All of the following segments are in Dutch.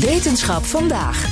Wetenschap vandaag.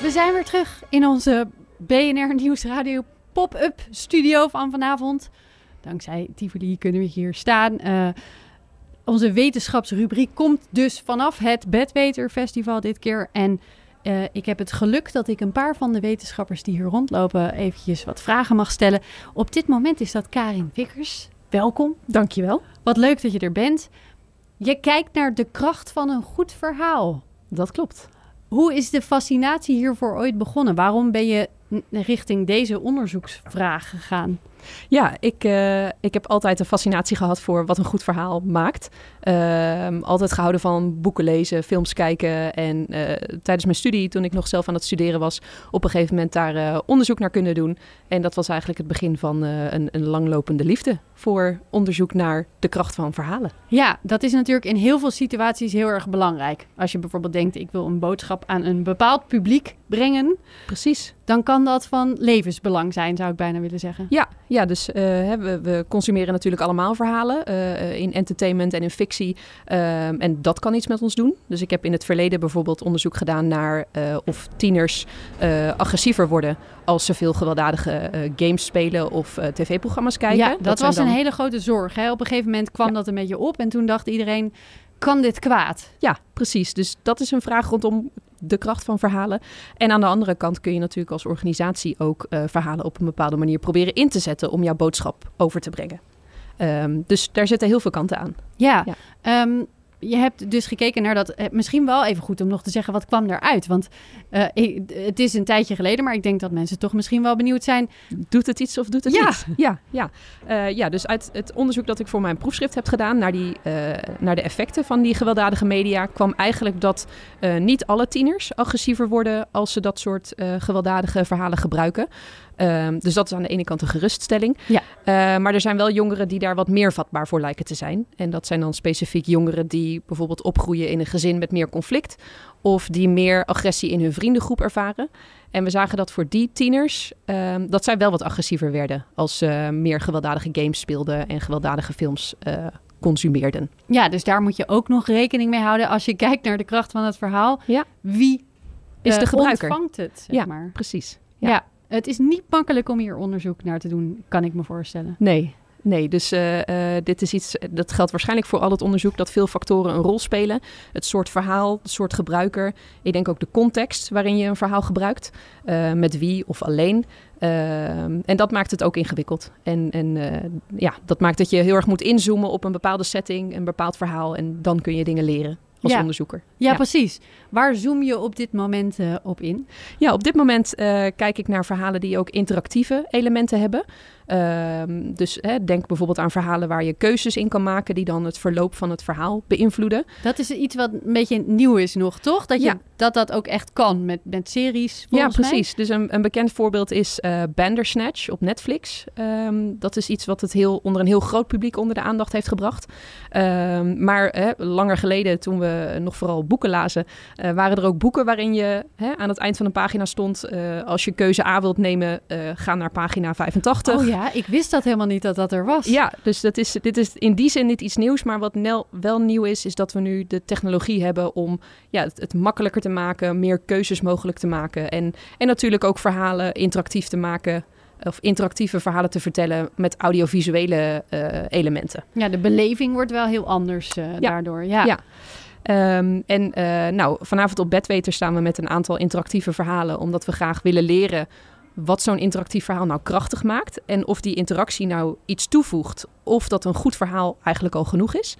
We zijn weer terug in onze BNR Nieuwsradio pop-up studio van vanavond. Dankzij Tivoli kunnen we hier staan. Uh, onze wetenschapsrubriek komt dus vanaf het Bedweter Festival dit keer. En uh, ik heb het geluk dat ik een paar van de wetenschappers die hier rondlopen eventjes wat vragen mag stellen. Op dit moment is dat Karin Vickers. Welkom. Dankjewel. Wat leuk dat je er bent. Je kijkt naar de kracht van een goed verhaal. Dat klopt. Hoe is de fascinatie hiervoor ooit begonnen? Waarom ben je richting deze onderzoeksvraag gegaan? Ja, ik, uh, ik heb altijd een fascinatie gehad voor wat een goed verhaal maakt. Uh, altijd gehouden van boeken lezen, films kijken. En uh, tijdens mijn studie, toen ik nog zelf aan het studeren was, op een gegeven moment daar eh, onderzoek naar kunnen doen. En dat was eigenlijk het begin van een, een langlopende liefde voor onderzoek naar de kracht van verhalen. Ja, dat is natuurlijk in heel veel situaties heel erg belangrijk. Als je bijvoorbeeld denkt, ik wil een boodschap aan een bepaald publiek brengen. Precies. Dan kan dat van levensbelang zijn, zou ik bijna willen zeggen. Ja, ja dus uh, we, we, consumeren natuurlijk allemaal verhalen uh, in entertainment en in fictie. Uh, en dat kan iets met ons doen. Dus ik heb in het verleden bijvoorbeeld onderzoek gedaan naar of tieners agressiever worden als ze veel gewelddadige games spelen of tv-programma's kijken. Ja, dat, dat was dan... een hele grote zorg. Hè? Op een gegeven moment kwam ja. dat een beetje op en toen dacht iedereen, kan dit kwaad? Ja, precies. Dus dat is een vraag rondom de kracht van verhalen. En aan de andere kant kun je natuurlijk als organisatie ook uh, verhalen op een bepaalde manier proberen in te zetten om jouw boodschap over te brengen. Um, dus daar zitten heel veel kanten aan. Ja, ja. Um, je hebt dus gekeken naar dat. Misschien wel even goed om nog te zeggen wat kwam eruit. Want uh, ik, het is een tijdje geleden, maar ik denk dat mensen toch misschien wel benieuwd zijn. Doet het iets of doet het ja. niet? Ja, ja. Uh, ja, dus uit het onderzoek dat ik voor mijn proefschrift heb gedaan naar, die, uh, naar de effecten van die gewelddadige media, kwam eigenlijk dat niet alle tieners agressiever worden als ze dat soort gewelddadige verhalen gebruiken. Um, dus dat is aan de ene kant een geruststelling. Ja. Uh, maar er zijn wel jongeren die daar wat meer vatbaar voor lijken te zijn. En dat zijn dan specifiek jongeren die bijvoorbeeld opgroeien in een gezin met meer conflict. Of die meer agressie in hun vriendengroep ervaren. En we zagen dat voor die tieners, um, dat zij wel wat agressiever werden. Als ze meer gewelddadige games speelden en gewelddadige films uh, consumeerden. Ja, dus daar moet je ook nog rekening mee houden als je kijkt naar de kracht van het verhaal. Ja. Wie is de gebruiker? ontvangt het, zeg ja, maar. precies. ja. ja. Het is niet makkelijk om hier onderzoek naar te doen, kan ik me voorstellen. Nee, nee. Dus uh, uh, dit is iets, dat geldt waarschijnlijk voor al het onderzoek, dat veel factoren een rol spelen. Het soort verhaal, het soort gebruiker. Ik denk ook de context waarin je een verhaal gebruikt. Met wie of alleen. en dat maakt het ook ingewikkeld. En, en ja, dat maakt dat je heel erg moet inzoomen op een bepaalde setting, een bepaald verhaal. En dan kun je dingen leren als ja. onderzoeker. Ja, ja, precies. Waar zoom je op dit moment uh, op in? Ja, op dit moment uh, kijk ik naar verhalen die ook interactieve elementen hebben. Uh, dus hè, denk bijvoorbeeld aan verhalen waar je keuzes in kan maken die dan het verloop van het verhaal beïnvloeden. Dat is iets wat een beetje nieuw is nog, toch? Dat je, ja. dat, dat ook echt kan met, met series. Ja, precies. Mij? Dus een, een bekend voorbeeld is uh, Bandersnatch op Netflix. Um, dat is iets wat het heel, onder een heel groot publiek onder de aandacht heeft gebracht. Um, maar hè, langer geleden, toen we nog vooral boeken lazen, uh, waren er ook boeken waarin je hè, aan het eind van een pagina stond: uh, als je keuze A wilt nemen, ga naar pagina 85. Oh ja. Ja, ik wist dat helemaal niet dat dat er was. Ja, dus dat is, dit is in die zin niet iets nieuws. Maar wat Nel wel nieuw is, is dat we nu de technologie hebben om ja, het, het makkelijker te maken, meer keuzes mogelijk te maken. En, en natuurlijk ook verhalen interactief te maken of interactieve verhalen te vertellen met audiovisuele uh, elementen. Ja, de beleving wordt wel heel anders uh, ja. daardoor. Ja. ja. Um, en uh, nou, vanavond op Bedweter staan we met een aantal interactieve verhalen, omdat we graag willen leren wat zo'n interactief verhaal nou krachtig maakt. En of die interactie nou iets toevoegt. Of dat een goed verhaal eigenlijk al genoeg is.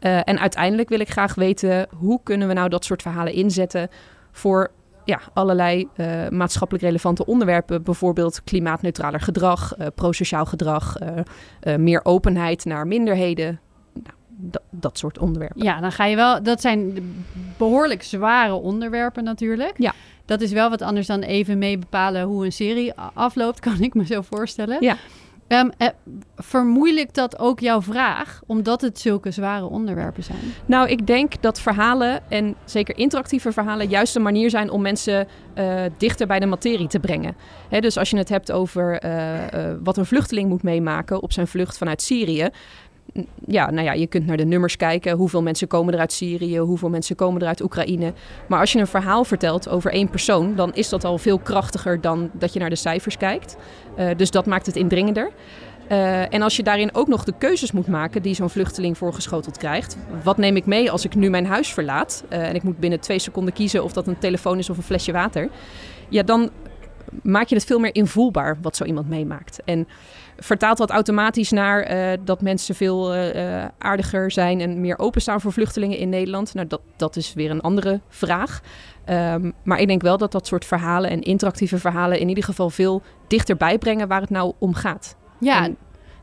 Uh, en uiteindelijk wil ik graag weten hoe kunnen we nou dat soort verhalen inzetten voor ja, allerlei uh, maatschappelijk relevante onderwerpen. Bijvoorbeeld klimaatneutraler gedrag, uh, prosociaal gedrag, meer openheid naar minderheden. Nou, dat, dat soort onderwerpen. Ja, dan ga je wel. Dat zijn behoorlijk zware onderwerpen natuurlijk. Ja. Dat is wel wat anders dan even mee bepalen hoe een serie afloopt, kan ik me zo voorstellen. Ja. Eh, vermoeilijkt dat ook jouw vraag, omdat het zulke zware onderwerpen zijn? Nou, ik denk dat verhalen en zeker interactieve verhalen juist een manier zijn om mensen eh, dichter bij de materie te brengen. Hè, dus als je het hebt over eh, wat een vluchteling moet meemaken op zijn vlucht vanuit Syrië. Ja, nou ja, je kunt naar de nummers kijken. Hoeveel mensen komen er uit Syrië? Hoeveel mensen komen er uit Oekraïne? Maar als je een verhaal vertelt over één persoon, dan is dat al veel krachtiger dan dat je naar de cijfers kijkt. Eh, dus dat maakt het indringender. Eh, en als je daarin ook nog de keuzes moet maken die zo'n vluchteling voorgeschoteld krijgt. Wat neem ik mee als ik nu mijn huis verlaat? eh, en ik moet binnen twee seconden kiezen of dat een telefoon is of een flesje water. Ja, dan maak je het veel meer invoelbaar wat zo iemand meemaakt. En vertaalt dat automatisch naar eh, dat mensen veel eh, eh, aardiger zijn en meer openstaan voor vluchtelingen in Nederland? Nou, dat, dat is weer een andere vraag. Ehm, maar ik denk wel dat dat soort verhalen en interactieve verhalen in ieder geval veel dichterbij brengen waar het nou om gaat. Ja, En-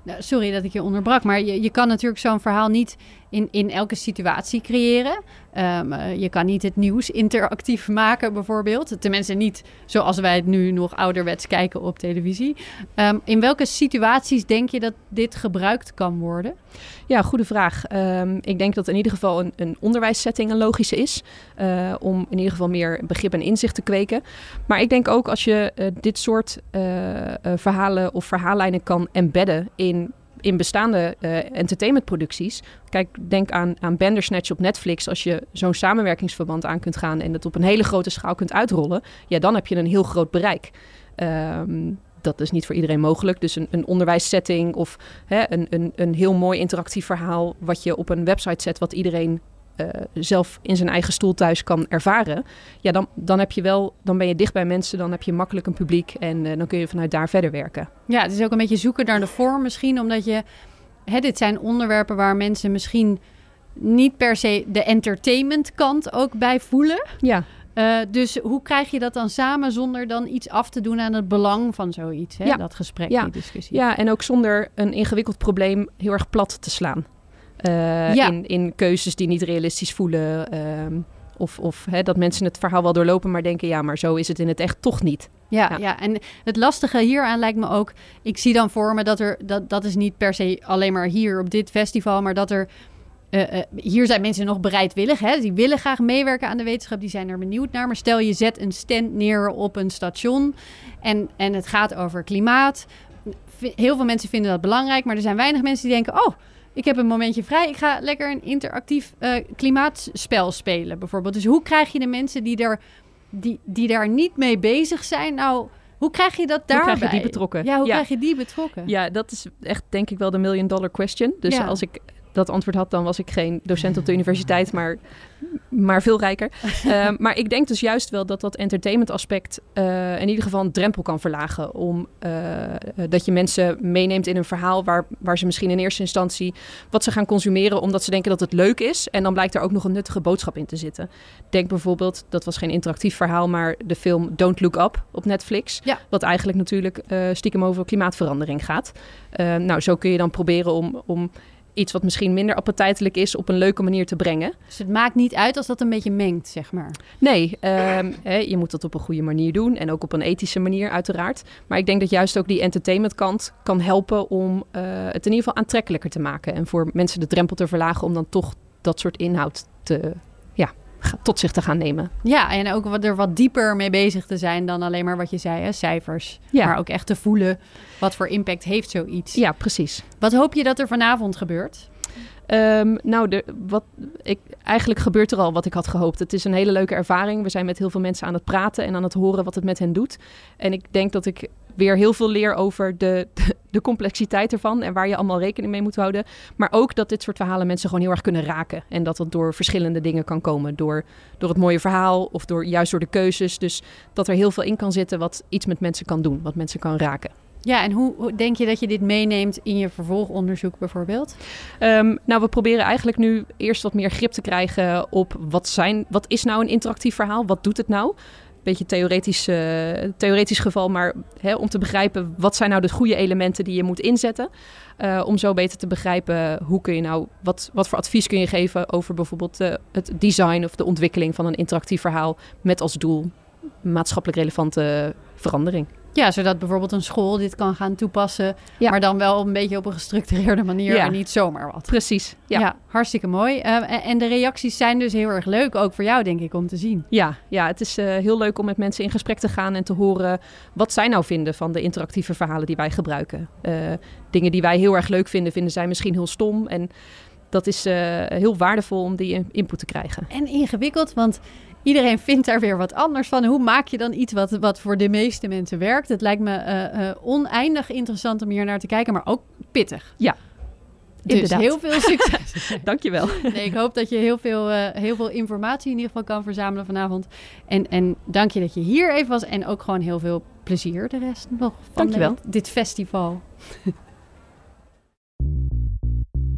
nou, sorry dat ik je onderbrak, maar je, je kan natuurlijk zo'n verhaal niet in, in elke situatie creëren. Ehm, eh, je kan niet het nieuws interactief maken, bijvoorbeeld. Tenminste, niet zoals wij het nu nog ouderwets kijken op televisie. Ehm, in welke situaties denk je dat dit gebruikt kan worden? Ja, goede vraag. Ehm, ik denk dat in ieder geval een, een onderwijssetting een logische is. eh, om in ieder geval meer begrip en inzicht te kweken. Maar ik denk ook als je eh, dit soort verhalen of verhaallijnen kan embedden in, in bestaande eh, entertainmentproducties. Kijk, denk aan, aan Bandersnatch op Netflix. Als je zo'n samenwerkingsverband aan kunt gaan en dat op een hele grote schaal kunt uitrollen. Ja, dan heb je een heel groot bereik. Ehm, dat is niet voor iedereen mogelijk. Dus een, een onderwijssetting of hè, een, een, een heel mooi interactief verhaal... wat je op een website zet wat iedereen eh, zelf in zijn eigen stoel thuis kan ervaren. Ja, dan, dan, heb je wel, dan ben je dicht bij mensen, dan heb je makkelijk een publiek... en eh, dan kun je vanuit daar verder werken. Ja, het is ook een beetje zoeken naar de vorm misschien, omdat je... Hè, dit zijn onderwerpen waar mensen misschien niet per se de entertainment kant ook bij voelen. Ja, Eh, dus hoe krijg je dat dan samen zonder dan iets af te doen aan het belang van zoiets? Hè? Ja. Dat gesprek, Ja. die discussie. ja, en ook zonder een ingewikkeld probleem heel erg plat te slaan. Eh, Ja. in, in keuzes die niet realistisch voelen... ehm, of of hè, dat mensen het verhaal wel doorlopen, maar denken... ja, maar zo is het in het echt toch niet. Ja, Ja. ja. en het lastige hieraan lijkt me ook... Ik zie dan voor me dat er... Dat, dat is niet per se alleen maar hier op dit festival... maar dat er... eh, eh, hier zijn mensen nog bereidwillig. Hè? Die willen graag meewerken aan de wetenschap. Die zijn er benieuwd naar. Maar stel je zet een stand neer op een station... en, en het gaat over klimaat. Heel veel mensen vinden dat belangrijk... maar er zijn weinig mensen die denken... oh, ik heb een momentje vrij. Ik ga lekker een interactief eh, klimaatspel spelen, bijvoorbeeld. Dus hoe krijg je de mensen die, er, die, die daar niet mee bezig zijn... nou... Hoe krijg je dat Hoe daarbij? krijg je die betrokken? Ja, hoe Ja. krijg je die betrokken? Ja, dat is echt denk ik wel de million dollar question. Dus Ja. als ik dat antwoord had, dan was ik geen docent op de universiteit, maar, maar veel rijker. Ehm, maar ik denk dus juist wel dat dat entertainment aspect eh, in ieder geval een drempel kan verlagen. Om eh, eh, dat je mensen meeneemt in een verhaal waar, waar ze misschien in eerste instantie wat ze gaan consumeren omdat ze denken dat het leuk is. En dan blijkt er ook nog een nuttige boodschap in te zitten. Denk bijvoorbeeld, dat was geen interactief verhaal, maar de film Don't Look Up op Netflix. Ja. Wat eigenlijk natuurlijk stiekem over klimaatverandering gaat. Eh, nou, zo kun je dan proberen om, om iets wat misschien minder appetijtelijk is op een leuke manier te brengen. Dus het maakt niet uit als dat een beetje mengt, zeg maar. Nee, ehm, hè, je moet dat op een goede manier doen en ook op een ethische manier uiteraard. Maar ik denk dat juist ook die entertainment kant kan helpen om eh, het in ieder geval aantrekkelijker te maken. En voor mensen de drempel te verlagen om dan toch dat soort inhoud te, tot zich te gaan nemen. Ja, en ook wat, er wat dieper mee bezig te zijn dan alleen maar wat je zei, hè, cijfers. Ja. Maar ook echt te voelen wat voor impact heeft zoiets. Ja, precies. Wat hoop je dat er vanavond gebeurt? Ehm, nou, de, wat, ik, eigenlijk gebeurt er al wat ik had gehoopt. Het is een hele leuke ervaring. We zijn met heel veel mensen aan het praten en aan het horen wat het met hen doet. En ik denk dat ik weer heel veel leer over de, de, complexiteit ervan en waar je allemaal rekening mee moet houden. Maar ook dat dit soort verhalen mensen gewoon heel erg kunnen raken. En dat dat door verschillende dingen kan komen. Door, door het mooie verhaal of door, juist door de keuzes. Dus dat er heel veel in kan zitten wat iets met mensen kan doen, wat mensen kan raken. Ja, en hoe, hoe denk je dat je dit meeneemt in je vervolgonderzoek bijvoorbeeld? Ehm, nou, we proberen eigenlijk nu eerst wat meer grip te krijgen op wat, zijn, wat is nou een interactief verhaal? Wat doet het nou? Beetje theoretisch, uh, theoretisch geval, maar hè, om te begrijpen wat zijn nou de goede elementen die je moet inzetten. Uh, om zo beter te begrijpen hoe kun je nou, wat, wat voor advies kun je geven over bijvoorbeeld uh, het design of de ontwikkeling van een interactief verhaal met als doel maatschappelijk relevante verandering. Ja, zodat bijvoorbeeld een school dit kan gaan toepassen, ja. maar dan wel een beetje op een gestructureerde manier ja. en niet zomaar wat. Precies. Ja, ja hartstikke mooi. Uh, en de reacties zijn dus heel erg leuk, ook voor jou denk ik, om te zien. Ja, ja het is uh, heel leuk om met mensen in gesprek te gaan en te horen wat zij nou vinden van de interactieve verhalen die wij gebruiken. Uh, dingen die wij heel erg leuk vinden, vinden zij misschien heel stom en dat is heel waardevol om die input te krijgen. En ingewikkeld, want iedereen vindt daar weer wat anders van. Hoe maak je dan iets wat, wat voor de meeste mensen werkt? Het lijkt me uh, uh, oneindig interessant om hier naar te kijken, maar ook pittig. Ja. Dus Inderdaad. heel veel succes. Dankjewel. Nee, ik hoop dat je heel veel, uh, heel veel informatie in ieder geval kan verzamelen vanavond. En, en dank je dat je hier even was. En ook gewoon heel veel plezier de rest nog van Dankjewel. dit festival.